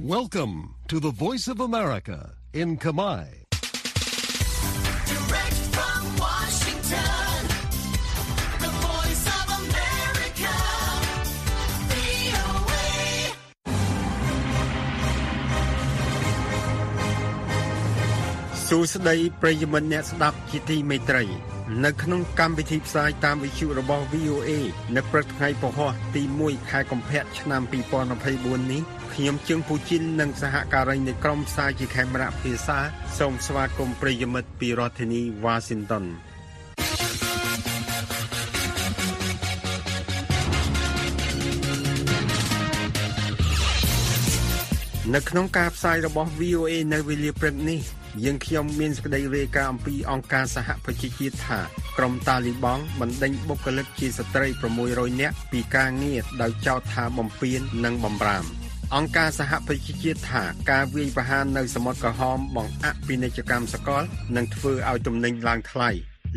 Welcome to the Voice of America in Kamai. Direct from Washington, the voice of America, VOA. សួស្តីប្រិយមិត្តអ្នកស្ដាប់ជាទីមេត្រី នៅក្នុងកម្មវិធីផ្សាយតាមវិទ្យុរបស់ VOA នៅព្រឹកថ្ងៃពហុទី1ខែកុម្ភៈឆ្នាំ2024នេះខ្ញុំជើងពូជីននិងសហការីនៃក្រុមផ្សាយជាខេមរៈភាសាសូមស្វាគមន៍ប្រិយមិត្តពីរដ្ឋធានី Washington នៅក្នុងការផ្សាយរបស់ VOA នៅវេលាព្រឹកនេះ យើងខ្ញុំមានសេចក្តីរាយការណ៍អំពីអង្គការសហប្រជាជាតិថាក្រុមតាលីបង់បណ្ដេញបុគ្គលិកជាស្ត្រី600នាក់ពីការងារដោយចោទថាបំពាននិងបំរាមអង្គការសហប្រជាជាតិថាការវាយប្រហារនៅសមុទ្រក្រហមបង្អាក់ពាណិជ្ជកម្មសកលនឹងធ្វើឲ្យទំនិញឡើងថ្លៃ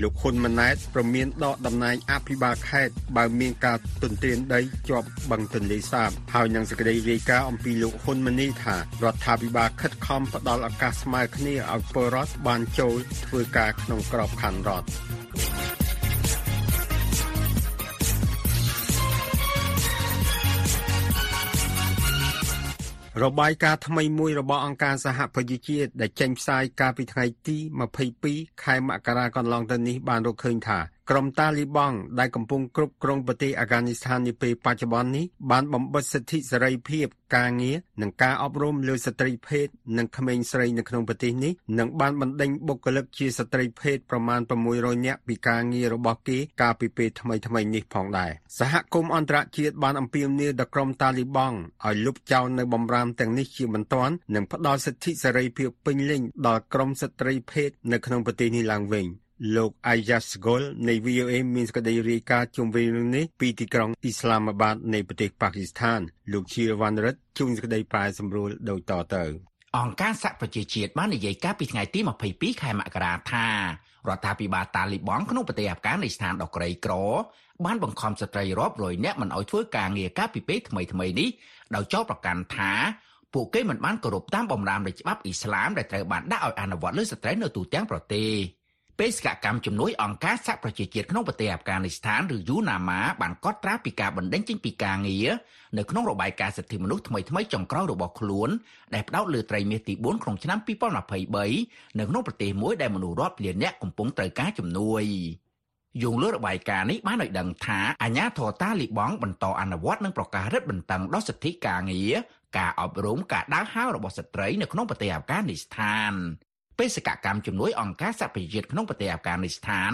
លោកហ៊ុនម៉ាណែតប្រមានដកតំណែងអភិបាលខេត្តបើមានការទន្ទ្រានដីជាប់បឹងទន្លេសាបហើយនឹងសេចក្តីរាយការណ៍អំពីលោកហ៊ុនម៉ាណីថារដ្ឋាភិបាលខិតខំផ្ដល់ឱកាសស្មើគ្នាឲ្យពលរដ្ឋបានចូលធ្វើការក្នុងក្របខ័ណ្ឌរដ្ឋ របាយការណ៍ថ្មីមួយរបស់អង្គការសហប្រជាជាតិដែលចេញផ្សាយកាលពីថ្ងៃទី22ខែមករាកន្លងទៅនេះបានរកឃើញថា ក្រុមតាលីបង់ដែលកំពុងគ្រប់គ្រងប្រទេសអាហ្គានីស្ថាននាពេលបច្ចុប្បន្ននេះបានបំបិទសិទ្ធិសេរីភាពការងារនិងការអប់រំលើស្ត្រីភេទនិងក្មេងស្រីនៅក្នុងប្រទេសនេះនិងបានបណ្ដេញបុគ្គលិកជាស្ត្រីភេទប្រមាណ600នាក់ពីការងាររបស់គេកាលពីពេលថ្មីៗនេះផងដែរសហគមន៍អន្តរជាតិបានអំពាវនាវដល់ក្រុមតាលីបង់ឲ្យលុបចោលនៅបំរាមទាំងនេះជាបន្ទាន់និងផ្ដល់សិទ្ធិសេរីភាពពេញលេញដល់ក្រុមស្ត្រីភេទនៅក្នុងប្រទេសនេះឡើងវិញ លោក Ayas Gol នៃ VOA មានសេចក្តីរាយការណ៍ជុំវិញរឿងនេះពីទីក្រុងអ៊ីស្លាមាបាតនៃប្រទេសប៉ាគីស្ថាន លោកជាវណ្ណរិទ្ធជួនសេចក្តីប្រែសម្រួលដូចតទៅអង្គការសហប្រជាជាតិបាននិយាយកាលពីថ្ងៃទី22ខែមករាថារដ្ឋាភិបាលតាលីបង់ក្នុងប្រទេសអាហ្វហ្គានីស្ថានដ៏ក្រីក្របានបង្ខំស្ត្រីរាប់រយនាក់មិនឲ្យធ្វើការងារកាលពីពេលថ្មីៗនេះដោយចោទប្រកាន់ថាពួកគេមិនបានគោរពតាមបំរាមនៃច្បាប់អ៊ីស្លាមដែលត្រូវបានដាក់ឲ្យអនុវត្តលើស្ត្រីនៅទូទាំងប្រទេស បេសកកម្មជំនួយអង្គការសហប្រជាជាតិក្នុងប្រទេសអាហ្វហ្គានីស្ថានឬ UNAMA បានកត់ត្រាពីការបណ្តេញចេញពីការងារនៅក្នុងរបាយការណ៍សិទ្ធិមនុស្សថ្មីៗចុងក្រោយរបស់ខ្លួនដែលផ្ដោតលើត្រីមាសទី4ក្នុងឆ្នាំ2023នៅក្នុងប្រទេសមួយដែលមនុស្សរាប់លាននាក់កំពុងត្រូវការជំនួយយោងលើរបាយការណ៍នេះបានឲ្យដឹងថាអាញាធរតាលីបង់បន្តអនុវត្តនិងប្រកាសរឹតបន្តឹងដល់សិទ្ធិការងារការអប់រំការដើរហើររបស់ស្ត្រីនៅក្នុងប្រទេសអាហ្វហ្គានីស្ថាន បេសកកម្មជំនួយអង្គការសហប្រជាជាតិក្នុងប្រទេសអាហ្វហ្គានីស្ថាន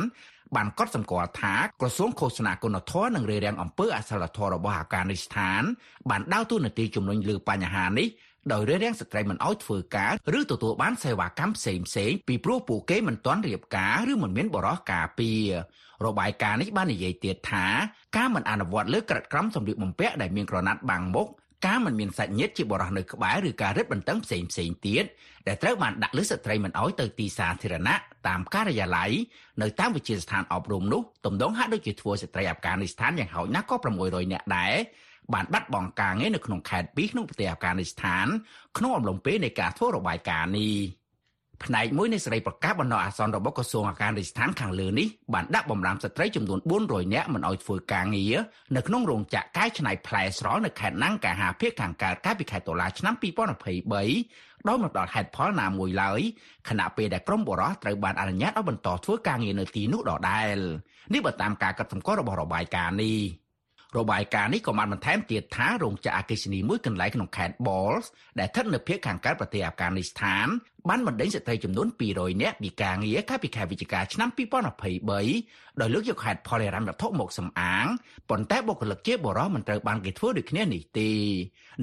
បានកត់សម្គាល់ថាក្រសួងឃោសនាគុណធម៌និងរារាំងអំពើអសិលធម៌របស់អាហ្វហ្គានីស្ថានបានដើរតួនាទីជំរុញលើបញ្ហានេះដោយរារាំងស្ត្រីមិនឲ្យធ្វើការឬទទួលបានសេវាកម្មផ្សេងផ្សេងៗពីព្រោះពួកគេមិនទាន់រៀបការឬមិនមានបរិះការពាររបាយការណ៍នេះបាននិយាយទៀតថាការមិនអនុវត្តលើក្រឹតក្រមសម្លៀកបំពាក់ដែលមានក្រណាត់បាំងមុខ ការមិនមានសាច់ញាតិជាបរិះនៅក្បែរឬការរឹតបន្តឹងផ្សេងផ្សេងៗទៀតដែលត្រូវបានដាក់លើស្ត្រីមិនឲ្យទៅទីសាធារណៈតាមការិយាល័យនៅតាមវិទ្យាស្ថានអប់រំនោះទំដងហាក់ដូចជាធ្វើស្ត្រីអាហ្វហ្គានីស្ថានយ៉ាងហោចណាស់ក៏600នាក់ដែរបានបាត់បង់ការងារនៅក្នុងខេត្តពីរក្នុងប្រទេសអាហ្វហ្គានីស្ថានក្នុងអំឡុងពេលនៃការធ្វើរបាយការណ៍នេះ ផ្នែកមួយនៃសេរីប្រកាសបណ្ដោះអាសន្នរបស់ក្រសួងអាហ្វហ្គានីស្ថានខាងលើនេះបានដាក់បំរាមស្ត្រីចំនួន400នាក់មិនឲ្យធ្វើការងារនៅក្នុងរោងចក្រកែច្នៃផ្លែស្រល់នៅខេត្តណាំងកាហាភៀកខាងកើតកាលពីខែតុលាឆ្នាំ2023ដោយមិនដល់ហេតុផលណាមួយឡើយខណៈពេលដែលក្រុមបរិះត្រូវបានអនុញ្ញាតឲ្យបន្តធ្វើការងារនៅទីនោះដដែលនេះបើតាមការកត់សម្គាល់របស់របាយការណ៍នេះរបាយការណ៍នេះក៏បានបន្ថែមទៀតថារោងចក្រអគ្គិសនីមួយកន្លែងក្នុងខេត្ត Balls ដែលស្ថិតនៅភាគខាងកើតប្រទេសអាហ្វហ្គានីស្ថាន បានបណ្ដេញស្ត្រីចំនួន200នាក់ពីការងារកាលពីខែវិច្ឆិកាឆ្នាំ2023ដោយលើកយកហេតុផលហិរញ្ញវត្ថុមកសំអាងប៉ុន្តែបុគ្គលិកជាបរិះមិនត្រូវបានគេធ្វើដូចគ្នានេះទេ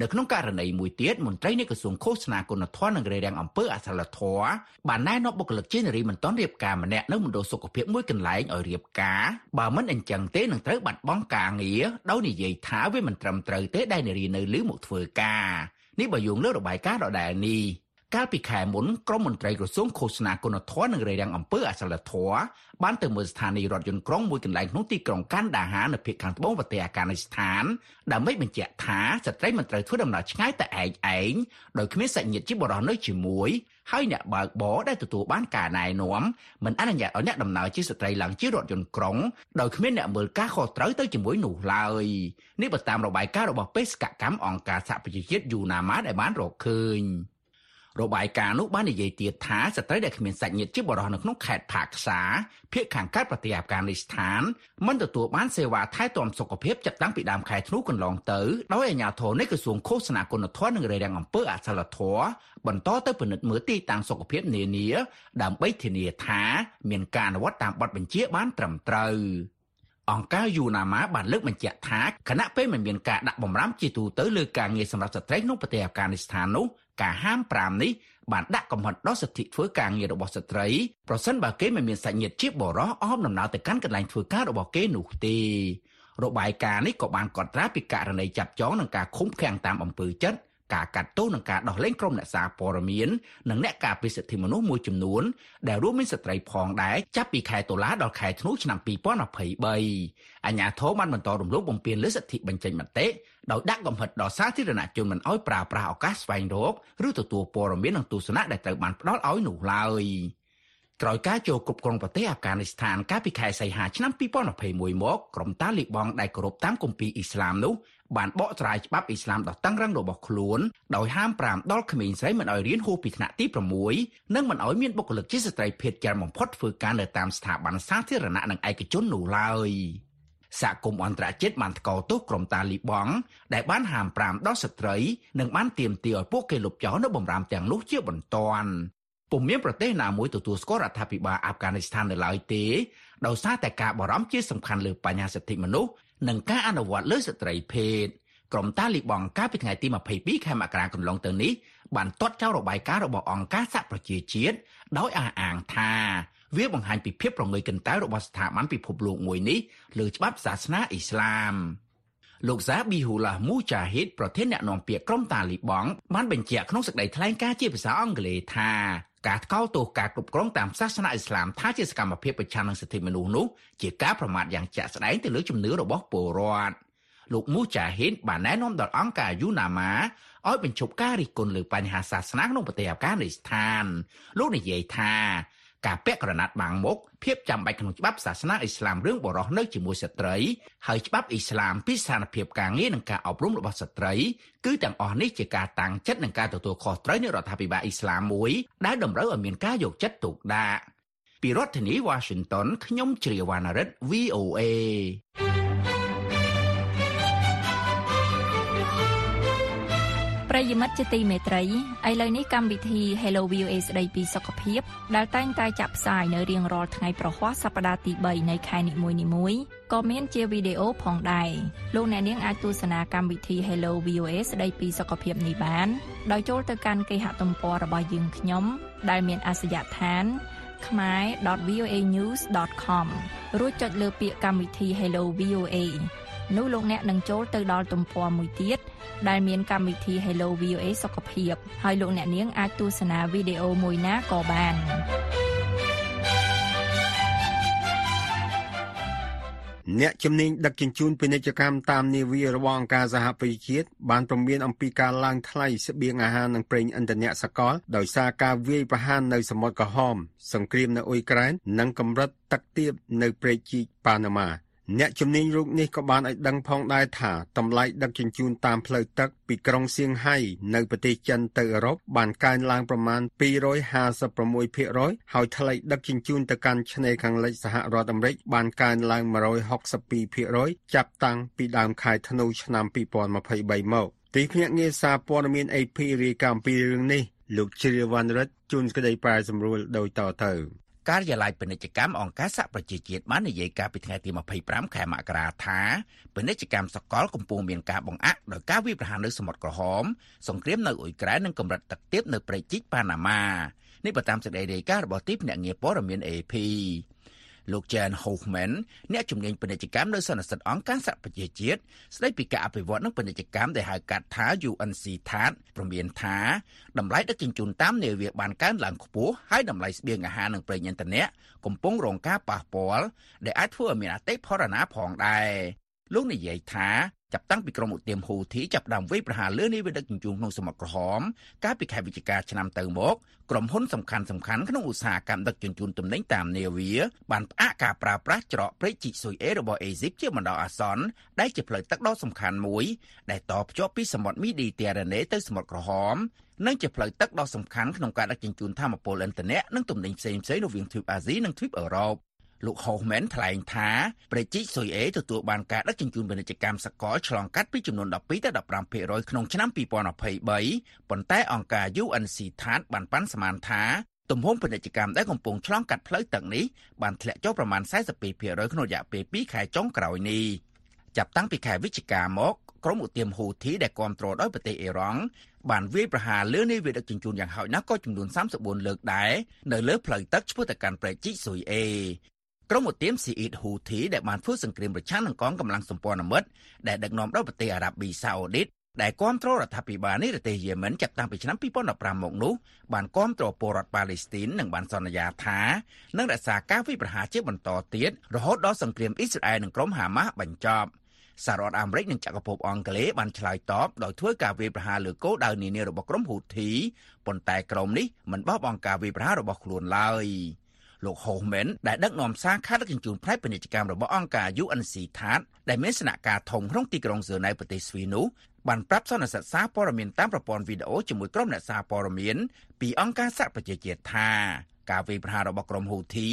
នៅក្នុងករណីមួយទៀតមន្ត្រីនៃក្រសួងឃោសនាគុណធម៌និងរារាំងអំពើអសិលធម៌បានណែនាំបុគ្គលិកជានារីមិនទាន់រៀបការម្នាក់នៅមណ្ឌលសុខភាពមួយកន្លែងឲ្យរៀបការបើមិនអញ្ចឹងទេនឹងត្រូវបាត់បង់ការងារដោយនិយាយថាវាមិនត្រឹមត្រូវទេដែលនារីនៅលឺមកធ្វើការនេះបើយោងលើរបាយការណ៍ដដែលនេះ កាលពីខែមុនក្រមមន្ត្រីក្រសួងឃោសនាគុណធម៌និងរាយរាំងអំពើអសិលធម៌បានទៅមើលស្ថានីយ៍រថយន្តក្រុងមួយកន្លែងក្នុងទីក្រុងកាន់ដាហានៅភូមិខាងត្បូងប្រទេសអាហ្គានីស្ថានដើម្បីបញ្ជាក់ថាស្ត្រីមិនត្រូវធ្វើដំណើរឆ្ងាយតែឯងឯងដោយគ្មានសាច់ញាតិជាបរិសុទ្ធនៅជាមួយហើយអ្នកបើកបរដែលទទួលបានការណែនាំមិនអនុញ្ញាតឲ្យអ្នកដំណើរជាស្ត្រីឡើងជិះរថយន្តក្រុងដោយគ្មានអ្នកមើលការខុសត្រូវទៅជាមួយនោះឡើយនេះបើតាមរបាយការណ៍របស់បេសកកម្មអង្គការសហប្រជាជាតិយូណាម៉ាដែលបានរកឃើញ របាយការណ៍នោះបាននិយាយទៀតថាស្ត្រីដែលគ្មានសាច់ញាតិជាបរិសុទ្ធនៅក្នុងខេត្តផាកសាភៀកខាងកើតប្រទេសអាហ្វហ្គានីស្ថានមិនទទួលបានសេវាថែទាំសុខភាពចាប់តាំងពីដើមខែធ្នូកន្លងទៅដោយអាជ្ញាធរនៃក្រសួងឃោសនាគុណធម៌និងរាយរាំងអំពើអសិលធម៌បន្តទៅពិនិត្យមើលទីតាំងសុខភាពនានា ដើម្បីធានាថាមានការអនុវត្តតាមបទបញ្ជាបានត្រឹមត្រូវអង្គការយូណាម៉ាបានលើកបញ្ជាក់ថាគណៈពេលមិនមានការដាក់បំរាមជាទូទៅលើការងារសម្រាប់ស្ត្រីក្នុងប្រទេសអាហ្វហ្គានីស្ថាននោះ ការហាម5នេះបានដាក់កំហិតដល់សិទ្ធិធ្វើការងាររបស់ស្ត្រីប្រសិនបើគេមិនមានសាច់ញាតិជាបរិសអមដំណើរទៅកាន់កន្លែងធ្វើការរបស់គេនោះទេរបាយការណ៍នេះក៏បានកត់ត្រាពីករណីចាប់ចងនិងការឃុំឃាំងតាមអំពើចិត្ត ការកាត់ទោសនិងការដោះលែងក្រុមអ្នកសារព័ត៌មាននិងអ្នកការពារសិទ្ធិមនុស្សមួយចំនួនដែលរួមមានស្ត្រីផងដែរចាប់ពីខែតុលាដល់ខែធ្នូឆ្នាំ2023អាជ្ញាធរបានបន្តរំលោភបំពានលើសិទ្ធិបញ្ចេញមតិដោយដាក់កំហិតដល់សាធារណជនមិនឲ្យប្រើប្រាស់ឱកាសស្វែងរកឬទទួលព័ត៌មាននិងទស្សនៈដែលត្រូវបានផ្ដល់ឲ្យនោះឡើយក្រោយការចូលគ្រប់គ្រងប្រទេសអាហ្វហ្គានីស្ថានកាលពីខែសីហាឆ្នាំ2021មកក្រុមតាលីបង់ដែលគោរពតាមគម្ពីរអ៊ីស្លាមនោះ បានបកស្រាយច្បាប់អ៊ីស្លាមដ៏តឹងរ៉ឹងរបស់ខ្លួនដោយហាម5ដល់ក្មេងស្រីមិនឲ្យរៀនហួសពីថ្នាក់ទី6និងមិនឲ្យមានបុគ្គលិកជាស្ត្រីភេទច្រើនបំផុតធ្វើការនៅតាមស្ថាប័នសាធារណៈនិងឯកជននោះឡើយសហគមន៍អន្តរជាតិបានថ្កោលទោសក្រុមតាលីបង់ដែលបានហាម5ដល់ស្ត្រីនិងបានទាមទារឲ្យពួកគេលុបចោលនៅបំរាមទាំងនោះជាបន្ទាន់ពុំមានប្រទេសណាមួយទទួលស្គាល់រដ្ឋាភិបាលអាហ្វហ្គានីស្ថាននៅឡើយទេដោយសារតែការបារម្ភជាសំខាន់លើបញ្ហាសិទ្ធិមនុស្សនិងការអនុវត្តលើស្ត្រីភេទក្រុមតាលីបង់កាលពីថ្ងៃទី22ខែមករាកន្លងទៅនេះបានទាត់ចោលរបាយការណ៍របស់អង្គការសហប្រជាជាតិដោយអះអាងថាវាបង្ហាញពីភាពប្រងើយកន្តើយរបស់ស្ថាប័នពិភពលោកមួយនេះលើច្បាប់សាសនាអ៊ីស្លាមលោកសាប៊ីហ៊ូឡាមូចាហ៊ីតប្រធានអ្នកនាំពាក្យក្រុមតាលីបង់បានបញ្ជាក់ក្នុងសេចក្តីថ្លែងការណ៍ជាភាសាអង់គ្លេសថា ការថ្កោលទោសការគ្រប់គ្រងតាមសាសនាអ៊ីស្លាមថាជាសកម្មភាពប្រឆាំងនឹងសិទ្ធិមនុស្សនោះជាការប្រមាថយ៉ាងជាក់ស្ដែងទៅលើជំនឿរបស់ពលរដ្ឋលោកមូចាហ៊ីនបានណែនាំដល់អង្គការយូណាម៉ាឲ្យបញ្ឈប់ការរិះគន់លើបញ្ហាសាសនាក្នុងប្រទេសអាហ្វហ្គានីស្ថានលោកនិយាយថា ការពាក់ក្រណាត់បាំងមុខភាពចាំបាច់ក្នុងច្បាប់សាសនាអ៊ីស្លាមរឿងបរោះនៅជាមួយស្ត្រីហើយច្បាប់អ៊ីស្លាមពីស្ថានភាពការងារនិងការអប់រំរបស់ស្ត្រីគឺទាំងអស់នេះជាការតាំងចិត្តនិងការទទួលខុសត្រូវនៃរដ្ឋាភិបាលអ៊ីស្លាមមួយដែលតម្រូវឲ្យមានការយកចិត្តទុកដាក់ពីរដ្ឋធានី Washington ខ្ញុំជ្រាវណ្ណរិទ្ធ VOA ប្រិយមិត្តជាទីមេត្រីឥឡូវនេះកម្មវិធី Hello VOA ស្ដីពីសុខភាពដែលតែងតែចាក់ផ្សាយនៅរៀងរាល់ថ្ងៃប្រហ័សសប្តាហ៍ទី3នៃខែនីមួយៗក៏មានជាវីដេអូផងដែរលោកអ្នកនាងអាចទស្សនាកម្មវិធី Hello VOA ស្ដីពីសុខភាពនេះបាន ដោយចូលទៅកាន់គេហទំព័ររបស់យើងខ្ញុំ ដែលមានអាសយដ្ឋាន khmer.voanews.com រួចចុចលើពាក្យកម្មវិធី Hello VOA នោះលោកអ្នកនឹងចូលទៅដល់ទំព័រមួយទៀតដែលមានកម្មវិធី Hello VOA សុខភាពហើយលោកអ្នកនាងអាចទស្សនាវីដេអូមួយណាក៏បាន អ្នកជំនាញដឹកជញ្ជូនពាណិជ្ជកម្មតាមនាវារបស់អង្គការសហប្រជាជាតិបានព្រមានអំពីការឡើងថ្លៃស្បៀងអាហារនិងប្រេងឥន្ធនៈសកលដោយសារការវាយប្រហារនៅសមុទ្រក្រហម សង្គ្រាមនៅអ៊ុយក្រែននិងកម្រិតទឹកទាបនៅព្រែកជីកប៉ាណាម៉ា អ្នកជំនាញរូបនេះក៏បានឲ្យដឹងផងដែរថាតម្លៃដឹកជញ្ជូនតាមផ្លូវទឹកពីក្រុងសៀងហៃនៅប្រទេសចិនទៅអឺរ៉ុបបានកើនឡើងប្រមាណ256%ហើយថ្លៃដឹកជញ្ជូនទៅកាន់ឆ្នេរខាងលិចសហរដ្ឋអាមេរិកបានកើនឡើង162%ចាប់តាំងពីដើមខែធ្នូឆ្នាំ2023មកទីភ្នាក់ងារសារព័ត៌មាន AP រាយការណ៍អំពីរឿងនេះលោកជ្រាវណ្ណរិទ្ធជួនក្តីប្រែសម្រួលដូចតទៅ ការិយាល័យពាណិជ្ជកម្មអង្គការសហប្រជាជាតិបាននិយាយកាលពីថ្ងៃទី25ខែមករាថាពាណិជ្ជកម្មសកលកំពុងមានការបង្អាក់ដោយការវាយប្រហារនៅសមុទ្រក្រហមសង្គ្រាមនៅអ៊ុយក្រែននិងកម្រិតទឹកទាបនៅព្រែកជីកប៉ាណាម៉ានេះបើតាមសេចក្តីរាយការណ៍របស់ទីភ្នាក់ងារព័ត៌មាន AP លោក Jan Hoffman អ្នកជំនាញពាណិជ្ជកម្មនៅសន្និសីទអង្គការសហប្រជាជាតិស្ដីពីការអភិវឌ្ឍនិងពាណិជ្ជកម្មដែលហៅកាត់ថា UNCTAD ព្រមានថាតម្លៃដឹកជញ្ជូនតាមនាវាបានកើនឡើងខ្ពស់ហើយតម្លៃស្បៀងអាហារនិងប្រេងឥន្ធនៈកំពុងរងការប៉ះពាល់ដែលអាចធ្វើឲ្យមានអតិផរណាផងដែរលោកនិយាយថា ចាប់តាំងពីក្រុមឧទាមហ៊ូធីចាប់ផ្ដើមវាយប្រហារលើនាវាដឹកជញ្ជូនក្នុងសមុទ្រក្រហមកាលពីខែវិច្ឆិកាឆ្នាំទៅមកក្រុមហ៊ុនសំខាន់សំខាន់ក្នុងឧស្សាហកម្មដឹកជញ្ជូនទំនិញតាមនាវាបានផ្អាកការប្រើប្រាស់ច្រកព្រែកជីកស៊ុយអេរបស់អេស៊ីបជាបណ្ដោះអាសន្នដែលជាផ្លូវទឹកដ៏សំខាន់មួយដែលតភ្ជាប់ពីសមុទ្រមីឌីទែរ៉ាណេទៅសមុទ្រក្រហមនិងជាផ្លូវទឹកដ៏សំខាន់ក្នុងការដឹកជញ្ជូនថាមពលឥន្ធនៈនិងទំនិញផ្សេងៗរវាងទ្វីបអាស៊ីនិងទ្វីបអឺរ៉ុប លោក Hoffman ថ្លែងថាប្រជិកស៊ុយអេទទួលបានការដឹកជញ្ជូនពាណិជ្ជកម្មសកលឆ្លងកាត់ពីចំនួន12ទៅ15%ក្នុងឆ្នាំ2023ប៉ុន្តែអង្គការ UNCTAD បានប៉ាន់ស្មានថាទំហំពាណិជ្ជកម្មដែលកំពុងឆ្លងកាត់ផ្លូវទឹកនេះបានធ្លាក់ចុះប្រមាណ42%ក្នុងរយៈពេល2ខែចុងក្រោយនេះចាប់តាំងពីខែវិច្ឆិកាមកក្រុមឧទាមហ៊ូធីដែលគ្រប់គ្រងដោយប្រទេសអ៊ីរ៉ង់បានវាយប្រហារលើនាវាដឹកជញ្ជូនយ៉ាងហោចណាស់ក៏ចំនួន34លើកដែរនៅលើផ្លូវទឹកឆ្ពោះទៅកាន់ប្រជិកស៊ុយអេ ក្រុមឧទាមស៊ីអ៊ីតហ៊ូធីដែលបានធ្វើសង្គ្រាមប្រឆាំងនឹងកងកម្លាំងសម្ព័ន្ធមិត្តដែលដឹកនាំដោយប្រទេសអារ៉ាប៊ីសាអូឌីតដែលគ្រប់គ្រងរដ្ឋាភិបាលនៃប្រទេសយេម៉ិនចាប់តាំងពីឆ្នាំ2015មកនោះបានគ្រប់គ្រងពលរដ្ឋប៉ាឡេស្ទីននិងបានសន្យាថានឹងរក្សាការវិប្រហារជាបន្តទៀតរហូតដល់សង្គ្រាមអ៊ីស្រាអែលនិងក្រុមហាម៉ាស់បញ្ចប់សាររដ្ឋអាមេរិកនិងចក្រភពអង់គ្លេសបានឆ្លើយតបដោយធ្វើការវាយប្រហារលើគោលដៅនានារបស់ក្រុមហ៊ូធីប៉ុន្តែក្រុមនេះមិនបោះបង់ការវាយប្រហាររបស់ខ្លួនឡើយ លោក Hoffman ដែលដឹកនាំសារខាដឹកជញ្ជូនផ្នែកពាណិជ្ជកម្មរបស់អង្គការ UNCTAD ដែលមានស្នាក់ការធំក្នុងទីក្រុងហ្សឺណែវប្រទេសស្វីសនោះបានប្រាប់សន្និសីទសារព័ត៌មានតាមប្រព័ន្ធវីដេអូជាមួយក្រុមអ្នកសារព័ត៌មានពីអង្គការសហប្រជាជាតិថាការវាយប្រហាររបស់ក្រុមហ៊ូធី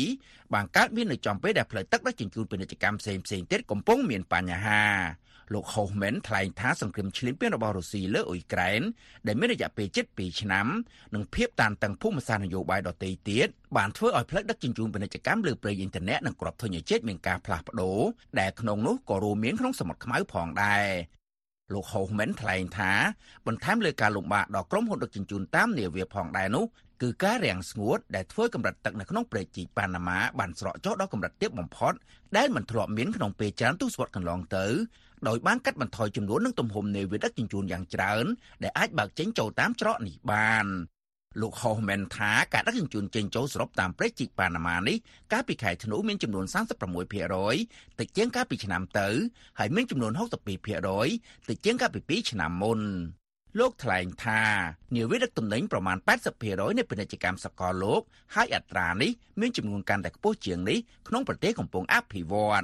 បានកើតមាននៅចំពេលដែលផ្លូវទឹកដឹកជញ្ជូនពាណិជ្ជកម្មផ្សេងៗទៀតកំពុងមានបញ្ហា លោក Hoffman ថ្លែងថាសង្គ្រាមឈ្លានពានរបស់រុស្ស៊ីលើអ៊ុយក្រែនដែលមានរយៈពេលជិត2ឆ្នាំនិងភាពតានតឹងភូមិសាស្ត្រនយោបាយដទៃទៀតបានធ្វើឲ្យផ្លូវដឹកជញ្ជូនពាណិជ្ជកម្មលើប្រេងអ៊ីនធឺណិតនិងគ្រាប់ធញ្ញជាតិមានការផ្លាស់ប្ដូរដែលក្នុងនោះក៏រួមមានក្នុងសមុទ្រខ្មៅផងដែរលោក Hoffman ថ្លែងថាបន្ថែមលើការលំបាកដល់ក្រុមហ៊ុនដឹកជញ្ជូនតាមនាវាផងដែរនោះ គឺការរាំងស្ងួតដែលធ្វើកម្រិតទឹកនៅក្នុងព្រែកជីកប៉ាណាម៉ាបានស្រកចុះដល់កម្រិតទាបបំផុតដែលមិនធ្លាប់មានក្នុងពេលច្រើនទសវត្សរ៍កន្លងទៅដោយបានកាត់បន្ថយចំនួននិងទំហំនៃវាដឹកជញ្ជូនយ៉ាងច្រើនដែលអាចបើកចេញចូលតាមច្រកនេះបានលោក Hoffman ថាការដឹកជញ្ជូនចេញចូលសរុបតាមព្រែកជីកប៉ាណាម៉ានេះកាលពីខែធ្នូមានចំនួន36%តិចជាងកាលពីឆ្នាំទៅហើយមានចំនួន62%តិចជាងកាលពី2ឆ្នាំមុន លោកថ្លែងថានាវាដឹកទំនិញប្រមាណ80%នៃពាណិជ្ជកម្មសកលលោកហើយអត្រានេះមានចំនួនកាន់តែខ្ពស់ជាងនេះក្នុងប្រទេសកំពុងអភិវឌ្ឍ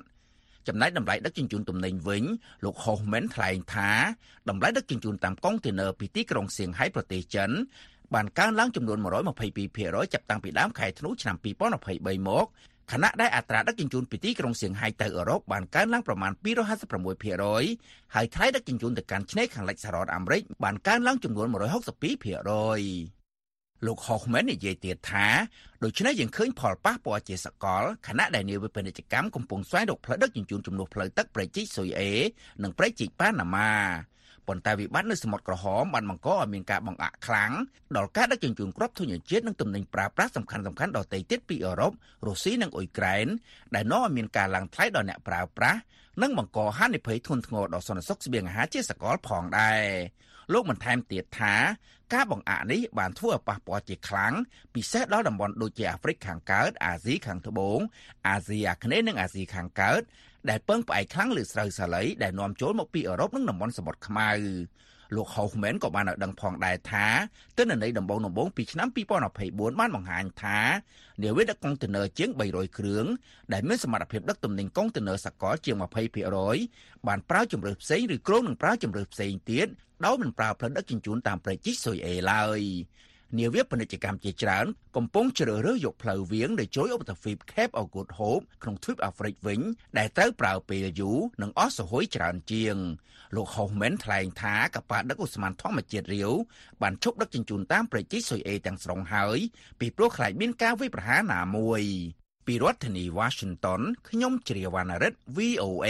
ចំណែកតម្លៃដឹកជញ្ជូនទំនិញវិញលោក Hoffman ថ្លែងថាតម្លៃដឹកជញ្ជូនតាមកុងតឺន័រពីទីក្រុងសៀងហៃប្រទេសចិនបានកើនឡើងចំនួន122%ចាប់តាំងពីដើមខែធ្នូឆ្នាំ2023មក ខណៈដែលអត្រាដឹកជញ្ជូនពីទីក្រុងសៀងហៃទៅអឺរ៉ុបបានកើនឡើងប្រមាណ256%ហើយថ្លៃដឹកជញ្ជូនទៅកាន់ឆ្នេរខាងលិចសហរដ្ឋអាមេរិកបានកើនឡើងចំនួន162%លោក Hoffman និយាយទៀតថាដូច្នេះយើងឃើញផលប៉ះពាល់ជាសកលខណៈដែលនាវាពាណិជ្ជកម្មកំពុងស្វែងរកផ្លូវដឹកជញ្ជូនជំនួសផ្លូវទឹកប្រជិកស៊ុយអេនិងប្រជិកប៉ាណាម៉ា ប៉ុន្តែវិបត្តិនៅសមុទ្រក្រហមបានបង្កឲ្យមានការបង្អាក់ខ្លាំងដល់ការដឹកជញ្ជូនគ្រាប់ធញ្ញជាតិនិងទំនិញប្រើប្រាស់សំខាន់ៗដទៃទៀតពីអឺរ៉ុបរុស្ស៊ីនិងអ៊ុយក្រែនដែលនាំឲ្យមានការឡើងថ្លៃដល់អ្នកប្រើប្រាស់និងបង្កហានិភ័យធ្ងន់ធ្ងរដល់សន្តិសុខស្បៀងអាហារជាសកលផងដែរលោកបន្ថែមទៀតថាការបង្អាក់នេះបានធ្វើឲ្យប៉ះពាល់ជាខ្លាំងពិសេសដល់តំបន់ដូចជាអាហ្វ្រិកខាងកើតអាស៊ីខាងត្បូងអាស៊ីអាគ្នេយ៍និងអាស៊ីខាងកើត ដែលពឹងផ្អែកខ្លាំងលើស្រូវសាលីដែលនាំចូលមកពីអឺរ៉ុបនិងតំបន់សមុទ្រខ្មៅលោក Hoffman ក៏បានឲ្យដឹងផងដែរថាទិន្នន័យដំបូងដំបូងពីឆ្នាំ2024បានបង្ហាញថានាវាដឹកកុងតឺន័រជាង300គ្រឿងដែលមានសមត្ថភាពដឹកទំនិញកុងតឺន័រសកលជាង20%បានប្រើជំរើសផ្សេងឬគ្រោងនឹងប្រើជំរើសផ្សេងទៀតដោយមិនប្រើផ្លូវដឹកជញ្ជូនតាមព្រៃជីកស៊ុយអេឡើយ នាវាពាណិជ្ជកម្មជាច្រើនកំពុងជ្រើសរើសយកផ្លូវវាងដែលជួយឧបទ្វីប Cape of Good Hope ក្នុងទ្វីបអាហ្វ្រិកវិញដែលត្រូវប្រើពេលយូរនិងអស់សហួយច្រើនជាងលោក Hoffman ថ្លែងថាកប៉ាល់ដឹកឧស្ម័នធម្មជាតិរាវបានឈប់ដឹកជញ្ជូនតាមប្រជិះស៊ុយអេទាំងស្រុងហើយពីព្រោះខ្លាចមានការវាយប្រហារណាមួយពីរដ្ឋធានី Washington ខ្ញុំជ្រាវវណ្ណរិទ្ធ VOA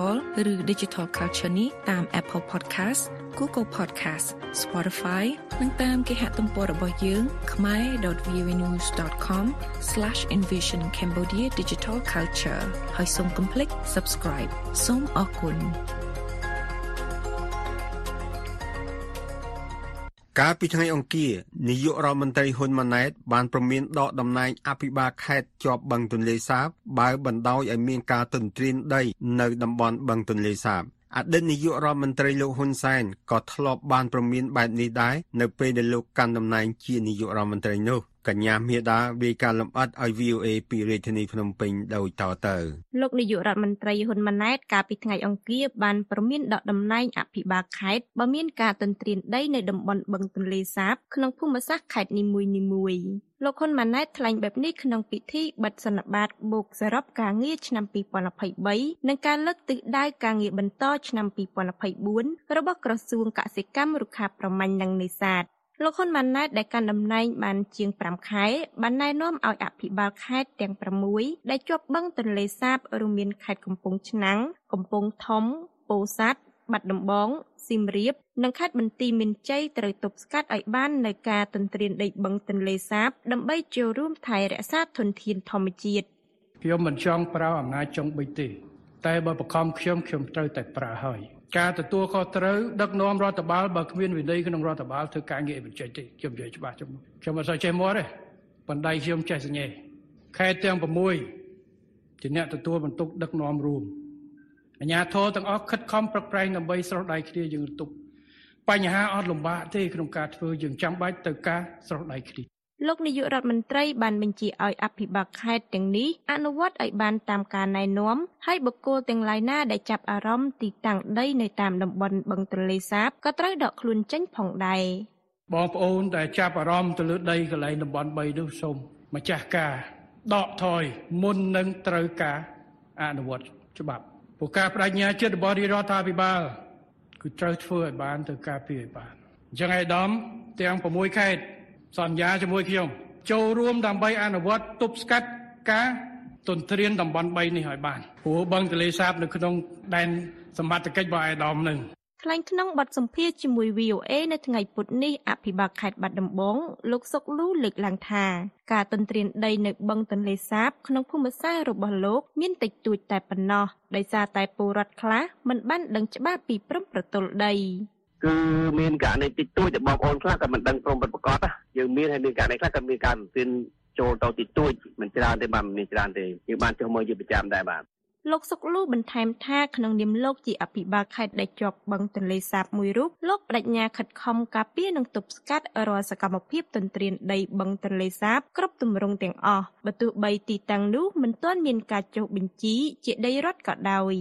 ឬ Digital Culture នេះតាម Apple Podcast Google Podcast Spotify និងតាមគេហទំព័ររបស់យើង khmer.vnews.com/envision Cambodia Digital Culture ហើយសូមកុំភ្លេច subscribe សូមអរគុណ កាលពីថ្ងៃអង្គារនាយករដ្ឋមន្ត្រីហ៊ុនម៉ាណែត បានប្រមានដកតំណែងអភិបាលខេត្តជាប់បឹងទន្លេសាបបើបណ្ដោយឲ្យមានការទន្ទ្រានដីនៅតំបន់បឹងទន្លេសាបអតីតនាយករដ្ឋមន្ត្រីលោកហ៊ុនសែនក៏ធ្លាប់បានប្រមានបែបនេះដែរនៅពេលដែលលោកកាន់តំណែងជានាយករដ្ឋមន្ត្រីនោះ កញ្ញាមេដាវាយការលំអិតឲ្យ VOA ពីរាជធានីភ្នំពេញដូចតទៅលោកនាយករដ្ឋមន្ត្រីហ៊ុនម៉ាណែតកាលពីថ្ងៃអង្គារបានប្រមានដកតំណែងអភិបាលខេត្តបើមានការទន្ទ្រានដីនៅតំបន់បឹងទន្លេសាបក្នុងភូមិសាស្ត្រខេត្តនីមួយៗលោកហ៊ុនម៉ាណែតថ្លែងបែបនេះក្នុងពិធីបិទសន្និបាតបូកសរុបការងារឆ្នាំ2023និងការលើកទិសដៅការងារបន្តឆ្នាំ2024របស់ក្រសួងកសិកម្មរុក្ខាប្រមាញ់និងនេសាទ លោកហ៊ុនម៉ាណែតដែលកាន់តំណែងបានជាង5ខែបានណែនាំឲ្យអភិបាលខេត្តទាំង6ដែលជាប់បឹងទន្លេសាបរួមមានខេត្តកំពង់ឆ្នាំង កំពង់ធំពោធិ៍សាត់បាត់ដំបងសៀមរាបនិងខេត្តបន្ទាយមានជ័យត្រូវទប់ស្កាត់ឲ្យបាននៅការទន្ទ្រានដីបឹងទន្លេសាប ដើម្បីចូលរួមថែរក្សាធនធានធម្មជាតិខ្ញុំមិនចង់ប្រើអំណាចចុងបិទទេ តែបើបខំខ្ញុំខ្ញុំត្រូវតែប្រើហើយ ការទទួលខុសត្រូវដឹកនាំរដ្ឋបាលបើគ្មានវិន័យក្នុងរដ្ឋបាលធ្វើការងារបញ្ចេញទេខ្ញុំនិយាយច្បាស់ខ្ញុំខ្ញុំមិនសូវចេះមាត់ទេបណ្ដៃខ្ញុំចេះសញ្ញេខេត្តទាំង6ជាអ្នកទទួលបន្ទុកដឹកនាំរួមអាជ្ញាធរទាំងអស់ខិតខំប្រឹកប្រែងដើម្បីស្រោះដៃគ្នាយើងទប់បញ្ហាអត់លំបាកទេក្នុងការធ្វើយើងចាំបាច់ទៅការស្រោះដៃគ្នា លោកនាយករដ្ឋមន្ត្រីបានបញ្ជាឲ្យអភិបាលខេត្តទាំងនេះអនុវត្តឲ្យបានតាមការណែនាំហើយបុគ្គលទាំងឡាយណាដែលចាប់អារម្មណ៍ទីតាំងដីនៅតាមតំបន់បឹងទន្លេសាបក៏ត្រូវដកខ្លួនចេញផងដែរបងប្អូនដែលចាប់អារម្មណ៍ទៅលើដីកន្លែងតំបន់3នោះសូមម្ចាស់ការដកថយមុននឹងត្រូវការអនុវត្តច្បាប់ព្រោះការបដិញ្ញាចិត្តរបស់រាជរដ្ឋាភិបាលគឺត្រូវធ្វើឲ្យបានទៅការពារឲ្យបានអញ្ចឹងឯកឧត្តមទាំង6ខេត្ត សន្យាជាមួយខ្ញុំចូលរួមដើម្បីអនុវត្តទប់ស្កាត់ការទន្ទ្រានតំបន់3នេះឲ្យបានព្រោះបឹងទន្លេសាបនៅក្នុងដែនសមត្ថកិច្ចរបស់ឯកឧត្តមនឹងថ្លែងក្នុងបទសម្ភាសន៍ជាមួយ VOA នៅថ្ងៃពុធនេះអភិបាលខេត្តបាត់ដំបងលោកសុកលូលើកឡើងថាការទន្ទ្រានដីនៅបឹងទន្លេសាប ក្នុងភូមិសាស្ត្ររបស់លោកមានតិចតួចតែប៉ុណ្ណោះដោយសារតែពលរដ្ឋខ្លះមិនបានដឹងច្បាស់ពីព្រំប្រទល់ដី គឺមានករណីតិចតួចតែបងប្អូនខ្លះក៏មិនដឹងព្រមពិតប្រាកដណាយើងមានហើយមានករណីខ្លះក៏មានការទានចូលទៅតិចតួចមិនច្រើនទេបាទមិនមានច្រើនទេយើងបានចុះមើលជាប្រចាំដែរបាទលោកសុកលូបន្ថែមថាក្នុងនាមលោកជាអភិបាលខេត្តដែលជាប់បឹងទន្លេសាបមួយរូបលោកបដិញ្ញាខិតខំការពារនិងទប់ស្កាត់រាល់សកម្មភាពទន្ទ្រានដីបឹងទន្លេសាបគ្រប់ទម្រង់ទាំងអស់បើទោះបីទីតាំងនោះមិនទាន់មានការចុះបញ្ជីជាដីរដ្ឋក៏ដោយ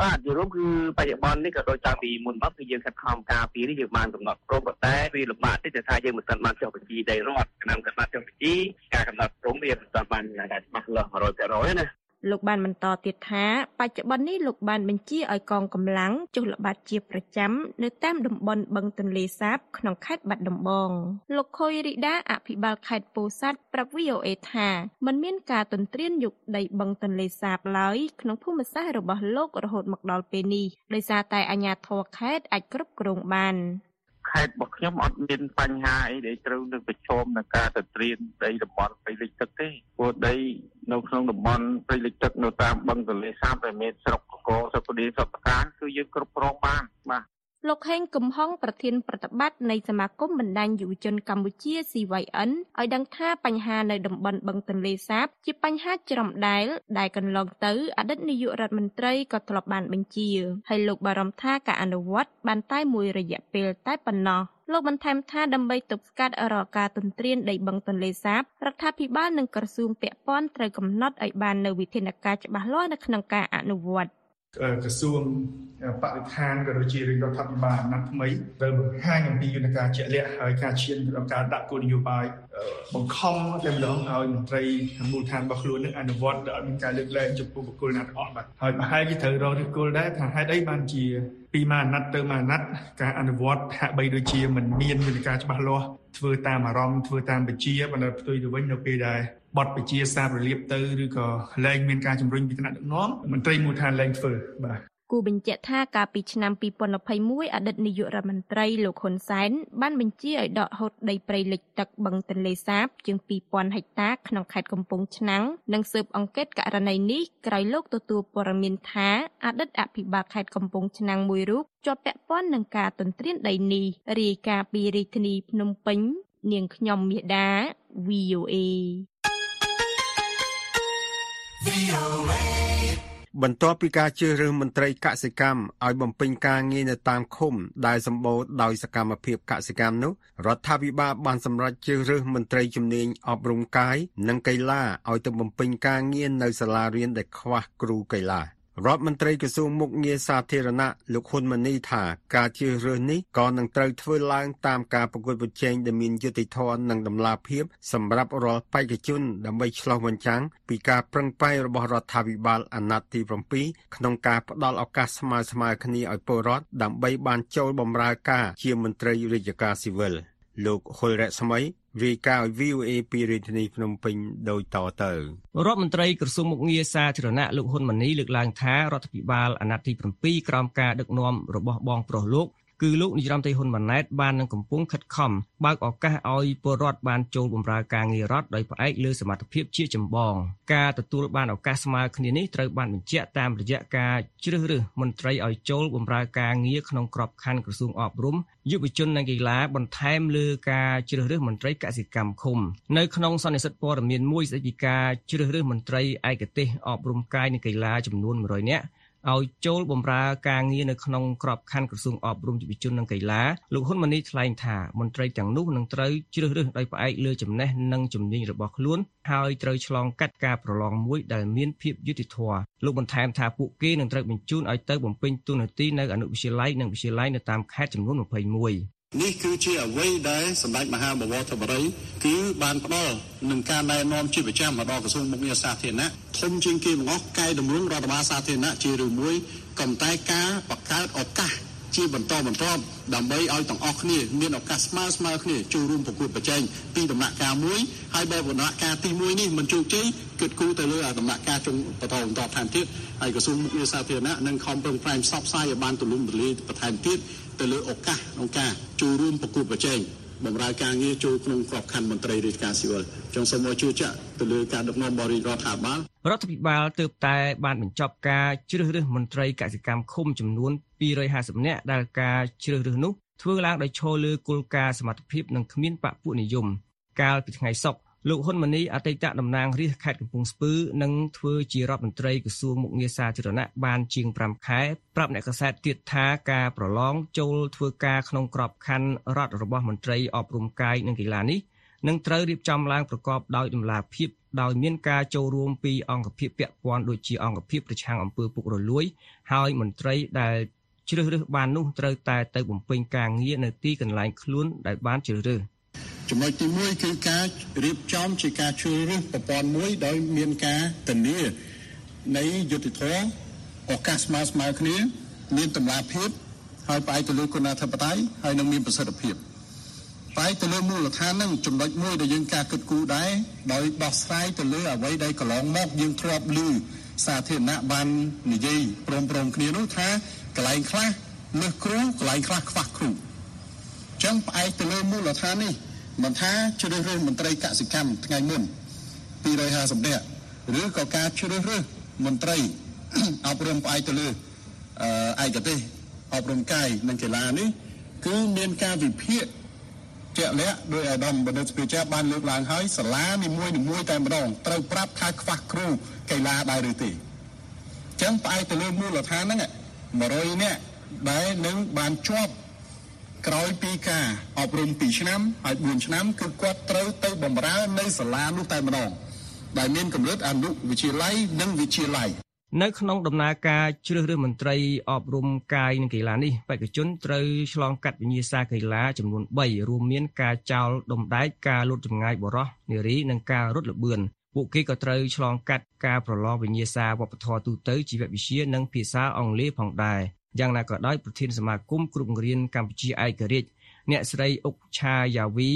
បាទជារួមគឺបច្ចុប្បន្ននេះក៏ដូចតាំងពីមុនមកគឺយើងខិតខំការពារនេះយើងបានកំណត់ព្រមប៉ុន្តែវាលំបាកតិចតែថាយើងមិនទាន់បានចុះបញ្ជីដីរដ្ឋឆ្នាំកំណត់ចុះបញ្ជីការកំណត់ព្រមវាមិនទាន់បានតែច្បាស់លាស់100%ណា លោកបានបន្តទៀតថាបច្ចុប្បន្ននេះលោកបានបញ្ជាឲ្យកងកម្លាំងចុះល្បាតជាប្រចាំនៅតាមតំបន់បឹងទន្លេសាបក្នុងខេត្តបាត់ដំបងលោកខុយរីដាអភិបាលខេត្តពោធិ៍សាត់ប្រាប់ VOA ថាมันមានការទន្ទ្រានយុគដីបឹងទន្លេសាបឡើយក្នុងភូមិសាស្ត្ររបស់លោករហូតមកដល់ពេលនេះដោយសារតែអាជ្ញាធរខេត្តអាចគ្រប់គ្រងបាន ខេត្តរបស់ខ្ញុំអត់មានបញ្ហាអីដែលត្រូវនឹងប្រឈមនឹងការទន្ទ្រានដីតំបន់ព្រៃលិចទឹកទេព្រោះដីនៅនៅក្នុងតំបន់ព្រៃលិចទឹកនៅតាមបឹងទន្លេសាបដែលមានស្រុកកកស្រុកកឌីស្រុកតកាគឺយើងគ្រប់គ្រងបានបាទ លោកហេងកំហុងប្រធានប្រតិបត្តិនៃសមាគមបណ្ដាញយុវជនកម្ពុជា CYN ឲ្យដឹងថាបញ្ហានៅតំបន់បឹងទន្លេសាប ជាបញ្ហាច្រំដែល ដែលកន្លងទៅអតីតនាយករដ្ឋមន្ត្រីក៏ធ្លាប់បានបញ្ជាហើយលោកបារម្ភថាការអនុវត្តបានតែមួយរយៈពេលតែប៉ុណ្ណោះលោកបន្ថែមថាដើម្បីទប់ស្កាត់រាល់ការទន្ទ្រានដីបឹងទន្លេសាបរដ្ឋាភិបាលនិងក្រសួងពាក់ព័ន្ធត្រូវកំណត់ឲ្យបាននូវវិធានការច្បាស់លាស់នៅក្នុងការអនុវត្ត ក្រសួងបរិស្ថានក៏ដូចជារាជរដ្ឋាភិបាលអាណត្តិថ្មីត្រូវបង្ហាញអំពីយន្តការជាក់លាក់ហើយការឈានទៅដល់ការដាក់គោលនយោបាយបង្ខំតែម្ដងឲ្យមន្ត្រីមូលដ្ឋានរបស់ខ្លួននឹងអនុវត្តដោយមានការលើកលែងចំពោះបុគ្គលណាទាំងអស់បាទហើយប្រហែលជាត្រូវរកឫសគល់ដែរថាហេតុអីបានជាពីមួយអាណត្តិទៅមួយអាណត្តិការអនុវត្តហាក់បីដូចជាមិនមានយន្តការច្បាស់លាស់ធ្វើតាមអារម្មណ៍ធ្វើតាមបញ្ជាបណ្ដាផ្ទុយទៅវិញនៅពេលដែល បទបញ្ជាសាររលាបទៅឬក៏លែងមានការជំរុញពីថ្នាក់ដឹកនាំមន្ត្រីមូលដ្ឋានលែងធ្វើបាទគូបញ្ជាក់ថាកាលពីឆ្នាំ2021អតីតនាយករដ្ឋមន្ត្រីលោកហ៊ុនសែនបានបញ្ជាឲ្យដកហូតដីព្រៃលិចទឹកបឹងទន្លេសាបជាង2000ហិកតាក្នុងខេត្តកំពង់ឆ្នាំងនិងស៊ើបអង្កេតករណីនេះក្រោយលោកទទួលព័ត៌មានថាអតីតអភិបាលខេត្តកំពង់ឆ្នាំងមួយរូបជាប់ពាក់ព័ន្ធនឹងការទន្ទ្រានដីនេះរាយការណ៍ពីរាជធានីភ្នំពេញនាងខ្ញុំមាសដា VOA បន្ទាប់ពីការជ្រើសរើសមន្ត្រីកសិកម្មឲ្យបំពេញការងារនៅតាមឃុំដែលសម្បូរដោយសកម្មភាពកសិកម្មនោះរដ្ឋាភិបាលបានសម្រេចជ្រើសរើសមន្ត្រីជំនាញអប់រំកាយនិងកីឡាឲ្យទៅបំពេញការងារនៅសាលារៀនដែលខ្វះគ្រូកីឡា រដ្ឋមន្ត្រីក្រសួងមុខងារសាធារណៈលោកហ៊ុនម៉ាណីថាការជ្រើសរើសនេះក៏នឹងត្រូវធ្វើឡើងតាមការប្រកួតប្រជែងដែលមានយុត្តិធម៌និងតម្លាភាពសម្រាប់រាល់បេក្ខជនដើម្បីឆ្លុះបញ្ចាំងពីការប្រឹងប្រែងរបស់រដ្ឋាភិបាលអាណត្តិទី7ក្នុងការផ្តល់ឱកាសស្មើៗគ្នាឲ្យពលរដ្ឋដើម្បីបានចូលបម្រើការជាមន្ត្រីរាជការស៊ីវិលលោកហុលរស្មី រាយការណ៍ឲ្យ VOA ពីរាជធានីភ្នំពេញដូចតទៅរដ្ឋមន្ត្រីក្រសួងមុខងារសាធារណៈលោកហ៊ុនម៉ាណីលើកឡើងថារដ្ឋាភិបាលអាណត្តិទី7ក្រោមការដឹកនាំរបស់បងប្រុសលោក គឺលោកនាយរដ្ឋមន្ត្រីហ៊ុនម៉ាណែតបាននឹងកំពុងខិតខំបើកឱកាសឲ្យពលរដ្ឋបានចូលបម្រើការងាររដ្ឋដោយផ្អែកលើសមត្ថភាពជាចម្បងការទទួលបានឱកាសស្មើគ្នានេះត្រូវបានបញ្ជាក់តាមរយៈការជ្រើសរើសមន្ត្រីឲ្យចូលបម្រើការងារក្នុងក្របខ័ណ្ឌក្រសួងអប់រំយុវជននិងកីឡាបន្ថែមលើការជ្រើសរើសមន្ត្រីកសិកម្មឃុំនៅក្នុងសន្និសីទព័ត៌មានមួយស្តីពីការជ្រើសរើសមន្ត្រីឯកទេសអប់រំកាយនិងកីឡាចំនួន100នាក់ ឲ្យចូលបម្រើការងារនៅក្នុងក្របខ័ណ្ឌក្រសួងអប់រំយុវជននិងកីឡាលោកហ៊ុនម៉ាណីថ្លែងថាមន្ត្រីទាំងនោះនឹងត្រូវជ្រើសរើសដោយផ្អែកលើចំណេះនិងជំនាញរបស់ខ្លួនហើយត្រូវឆ្លងកាត់ការប្រឡងមួយដែលមានភាពយុត្តិធម៌លោកបន្ថែមថាពួកគេនឹងត្រូវបញ្ជូនឲ្យទៅបំពេញតួនាទីនៅអនុវិទ្យាល័យនិងវិទ្យាល័យនៅតាមខេត្តចំនួន21 នេះគឺជាអ្វីដែលសម្ដេចមហាបវរធិបតីគឺបានផ្ដល់នឹងការណែនាំជាប្រចាំមកដល់ក្រសួងមុខងារសាធារណៈធំជាងគេទាំងអស់កែតម្រង់រដ្ឋបាលសាធារណៈជារឿងមួយក៏តែការបង្កើតឱកាសជាបន្តបន្ទាប់ដើម្បីឲ្យទាំងអស់គ្នាមានឱកាសស្មើស្មើគ្នាចូលរួមប្រកួតប្រជែងពីដំណាក់កាលមួយហើយបើដំណាក់កាលទី1នេះមិនជោគជ័យគិតគូរទៅលើដំណាក់កាលចុងបន្តបន្តថែមទៀតហើយក្រសួងមុខងារសាធារណៈនឹងខំប្រឹងប្រែងផ្សព្វផ្សាយឲ្យបានទូលំទូលាយបន្ថែមទៀត ទៅលើឱកាសក្នុងការចូលរួមប្រកួតប្រជែងបម្រើការងារចូលក្នុងក្របខ័ណ្ឌមន្ត្រីរាជការស៊ីវិលចង់សូមឲ្យជឿជាក់ទៅលើការដឹកនាំបរិយារដ្ឋាភិបាលរដ្ឋាភិបាលទើបតែបានបញ្ចប់ការជ្រើសរើសមន្ត្រីកសិកម្មឃុំចំនួន250នាក់ដែលការជ្រើសរើសនោះធ្វើឡើងដោយឈលលើគោលការណ៍សមត្ថភាពនិងគ្មានបពុនិយមកាលពីថ្ងៃសុក្រ លោកហ៊ុនម៉ាណីអតីតតំណាងរាស្ត្រខេត្តកំពង់ស្ពឺនឹងធ្វើជារដ្ឋមន្ត្រីក្រសួងមុខងារសាធារណៈបានជាង5ខែប្រាប់អ្នកកសែតទៀតថាការប្រឡងចូលធ្វើការក្នុងក្របខ័ណ្ឌរដ្ឋរបស់មន្ត្រីអប់រំកាយនិងកីឡានេះនឹងត្រូវរៀបចំឡើងប្រកបដោយតម្លាភាពដោយមានការចូលរួមពីអង្គភាពពាក់ព័ន្ធដូចជាអង្គភាពប្រឆាំងអំពើពុករលួយ ហើយមន្ត្រីដែលជ្រើសរើសបាននោះត្រូវតែទៅបំពេញការងារនៅទីកន្លែងខ្លួនដែលបានជ្រើសរើស ចំណុចទី1គឺការរៀបចំជាការជ្រើសរើសប្រព័ន្ធមួយដោយមានការធានានៃយុត្តិធម៌ឱកាសស្មើស្មើគ្នា មានតម្លាភាពហើយផ្អែកទៅលើគុណធិបតេយ្យហើយនឹងមានប្រសិទ្ធភាពផ្អែកទៅលើមូលដ្ឋាននឹងចំណុចមួយដែលយើងការគិតគូរដែរដោយដោះស្រាយទៅលើអ្វីដែលកន្លងមកយើងធ្លាប់ឮសាធារណៈបាននិយាយព្រមព្រមគ្នានោះថាកន្លែងខ្លះលើសគ្រូកន្លែងខ្លះខ្វះគ្រូអញ្ចឹងផ្អែកទៅលើមូលដ្ឋាននេះ មិនថាជ្រើសរើសមន្ត្រីកសិកម្មថ្ងៃមុន250នាក់ឬក៏ការជ្រើសរើសមន្ត្រីអប់រំផ្អែកទៅលើអឺឯកទេសអប់រំកាយនិងកីឡានេះគឺមានការវិភាគជាក់លាក់ដោយអាដាមបណ្ឌិតស្ពីចាបានលើកឡើងហើយសាលានីមួយនីមួយតែម្ដងត្រូវប្រាប់ថាខ្វះគ្រូកីឡាដែរឬទេអញ្ចឹងផ្អែកទៅលើមូលដ្ឋានហ្នឹង100នាក់ដែលនឹងបានជាប់ ក្រោយពីការអប់រំ2ឆ្នាំហើយ4ឆ្នាំគឺគាត់ត្រូវទៅបម្រើនៅសាលានោះតែម្ដងដែលមានកម្រិតអនុវិទ្យាល័យនិងវិទ្យាល័យនៅក្នុងដំណើរការជ្រើសរើសមន្ត្រីអប់រំកាយនិងកីឡានេះបេក្ខជនត្រូវឆ្លងកាត់វិញ្ញាសាកីឡាចំនួន3រួមមានការចោលដុំដែកការលូតចម្ងាយបរោះនារីនិងការរត់ល្បឿនពួកគេក៏ត្រូវឆ្លងកាត់ការប្រឡងវិញ្ញាសាវប្បធម៌ទូទៅជីវវិទ្យានិងភាសាអង់គ្លេសផងដែរ យ៉ាងណាក៏ដោយប្រធានសមាគមគ្រូបង្រៀនកម្ពុជាឯករាជ្យអ្នកស្រីអុកឆាយ៉ាវី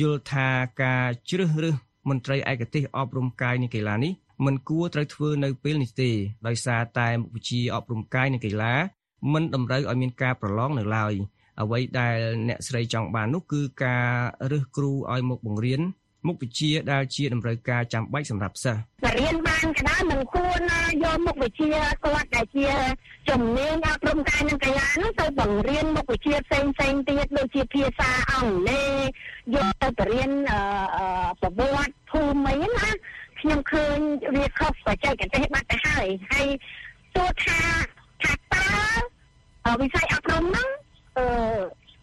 យល់ថាការជ្រើសរើសមន្ត្រីឯកទេសអប់រំកាយនិងកីឡានេះមិនគួរត្រូវធ្វើនៅពេលនេះទេដោយសារតែមុខវិជ្ជាអប់រំកាយនិងកីឡាមិនតម្រូវឲ្យមានការប្រឡងនៅឡើយអ្វីដែលអ្នកស្រីចង់បាននោះគឺការរើសគ្រូឲ្យមកបង្រៀន មុខវិជ្ជាដែលជាតម្រូវការចាំបាច់សម្រាប់សិស្សបរៀនបានក៏ដោយមិនគួរណាយកមុខវិជ្ជាគាត់ដែលជាជំនាញអប់រំកាយនិងកីឡានោះទៅបង្រៀនមុខវិជ្ជាផ្សេងផ្សេងទៀតដូចជាភាសាអង់គ្លេសយកទៅបរៀនអឺអឺប្រវត្តិភូមិអីណាខ្ញុំឃើញវាខុសបច្ចេកទេសបាត់ទៅហើយហើយទោះថាថាតើអឺវិស័យអប់រំហ្នឹងអឺ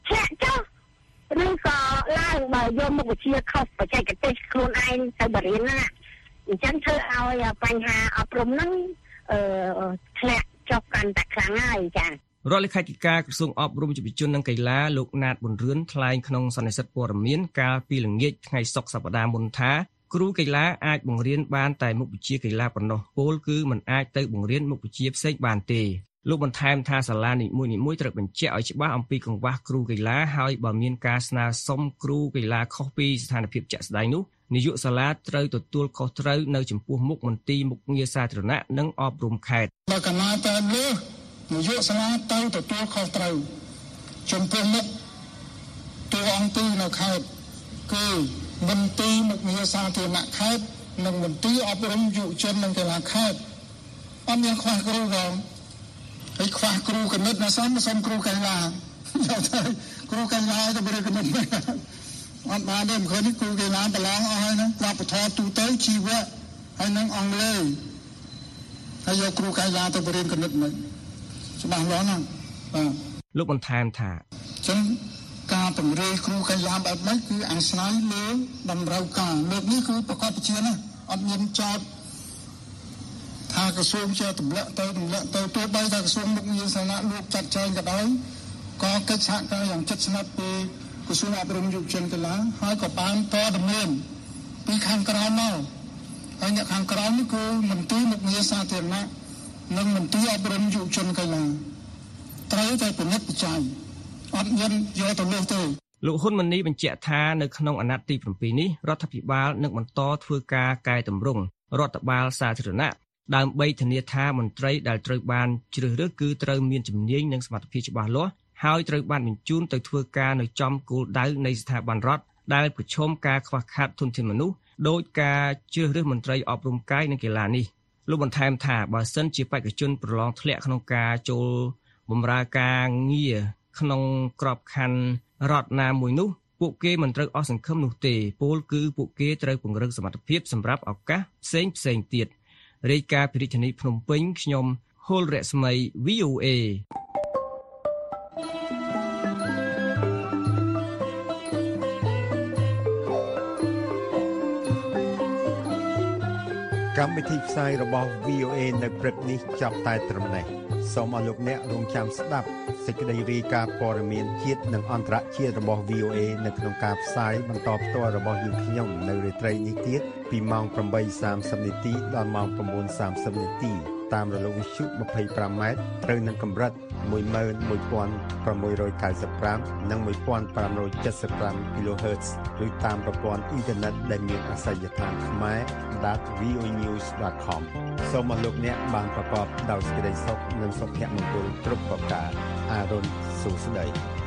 ធ្លាក់ចុះ ឬក៏ឡើងបើយកមុខវិជ្ជាខុសបច្ចេកទេសខ្លួនឯងទៅបរៀនណាអញ្ចឹងធ្វើឲ្យបញ្ហាអប់រំហ្នឹងអឺធ្លាក់ចុះកាន់តែខ្លាំងហើយចា៎រដ្ឋលេខាធិការក្រសួងអប់រំយុវជននិងកីឡាលោកណាតប៊ុនរឿនថ្លែងក្នុងសន្និសីទព័ត៌មានកាលពីល្ងាចថ្ងៃសុក្រសប្តាហ៍មុនថាគ្រូកីឡាអាចបង្រៀនបានតែមុខវិជ្ជាកីឡាប៉ុណ្ណោះពលគឺមិនអាចទៅបង្រៀនមុខវិជ្ជាផ្សេងបានទេ លោកបន្ថែមថាសាលានីមួយៗត្រូវបញ្ជាក់ឲ្យច្បាស់អំពីកង្វះគ្រូកីឡាហើយបើមានការស្នើសុំគ្រូកីឡាខុសពីស្ថានភាពជាក់ស្ដែងនោះនាយកសាលាត្រូវទទួលខុសត្រូវនៅចំពោះមុខមន្ទីរមុខងារសាធារណៈនិងអប់រំខេត្តបើកណាតែលើសនាយកសាលាទៅទទួលខុសត្រូវចំពោះមុខតួអង្គទីនៅខេត្តគឺមន្ទីរមុខងារសាធារណៈខេត្តនិងមន្ទីរអប់រំយុវជននិងកីឡាខេត្តអត់មានខ្វះគ្រូផង ហើយខ្វះគ្រូគណិតណាសំសុំគ្រូកីឡាយកទៅគ្រូកីឡាទៅបរិគណិតមិនអត់បានទេមិនឃើញនេះគ្រូកីឡាប្រឡងអស់ហើយហ្នឹងវប្បធម៌ទូទៅជីវៈហើយនឹងអង់គ្លេសហើយយកគ្រូកីឡាទៅបរិគណិតមិនច្បាស់លាស់ណាស់បាទលោកបន្ថែមថាអញ្ចឹងការពង្រេគ្រូកីឡាបែបនេះគឺអាស្រ័យលើតម្រូវការលើកនេះគឺប្រកបជាណាអត់មានចោត ថាក្រសួងជាទម្លាក់ទៅទម្លាក់ទៅទោះបីថាក្រសួងមុខងារសាធារណៈលោកចាត់ចែងក៏ដោយក៏កិច្ចសហការយ៉ាងជិតស្និទ្ធពីក្រសួងអប់រំយុវជនកីឡាហើយក៏បានតដំណើរពីខាងក្រោមមកហើយអ្នកខាងក្រោមនេះគឺមន្ទីរមុខងារសាធារណៈនិងមន្ទីរអប់រំយុវជនកីឡាត្រូវតែពិនិត្យវិจัយអត់មានយកទៅលើសទេលោកហ៊ុនម៉ាណីបញ្ជាក់ថានៅក្នុងអាណត្តិទី7នេះរដ្ឋាភិបាលនឹងបន្តធ្វើការកែតម្រង់រដ្ឋបាលសាធារណៈ ដើម្បីធានាថាមន្ត្រីដែលត្រូវបានជ្រើសរើសគឺត្រូវមានជំនាញនិងសមត្ថភាពច្បាស់លាស់ហើយត្រូវបានបញ្ជូនទៅធ្វើការនៅចំគោលដៅនៃស្ថាប័នរដ្ឋដែលប្រឈមការខ្វះខាតធនធានមនុស្សដោយការជ្រើសរើសមន្ត្រីអប់រំកាយនិងកីឡានេះលោកបន្ថែមថាបើសិនជាបេក្ខជនប្រឡងធ្លាក់ក្នុងការចូលបម្រើការងារក្នុងក្របខ័ណ្ឌរដ្ឋណាមួយនោះពួកគេមិនត្រូវអស់សង្ឃឹមនោះទេពោលគឺពួកគេត្រូវពង្រឹងសមត្ថភាពសម្រាប់ឱកាសផ្សេងផ្សេងទៀត រាយការណ៍ពីរាជធានីភ្នំពេញខ្ញុំហុលរស្មី VOA កម្មវិធីផ្សាយរបស់ VOA នៅព្រឹកនេះចាប់តែត្រឹមនេះសូមអរលោកអ្នករងចាំស្ដាប់ សេចក្តីរាយការណ៍ព័ត៌មានជាតិនិងអន្តរជាតិរបស់ VOA នៅក្នុងការផ្សាយបន្តផ្ទាល់របស់យើងខ្ញុំនៅរាត្រីនេះទៀតពីម៉ោង8:30នាទីដល់ម៉ោង9:30នាទីតាមរលកវិទ្យុ 25m ត្រូវនឹងកម្រិត11695និង1575 kHz ឬតាមប្រព័ន្ធអ៊ីនធឺណិតដែលមានអាសយដ្ឋានខ្មែរ .voenews.com សូមអរលោកអ្នកបានប្រកបដោយសេចក្តីសុខនិងសុភមង្គលគ្រប់ប្រការ អារុនសុស្ដី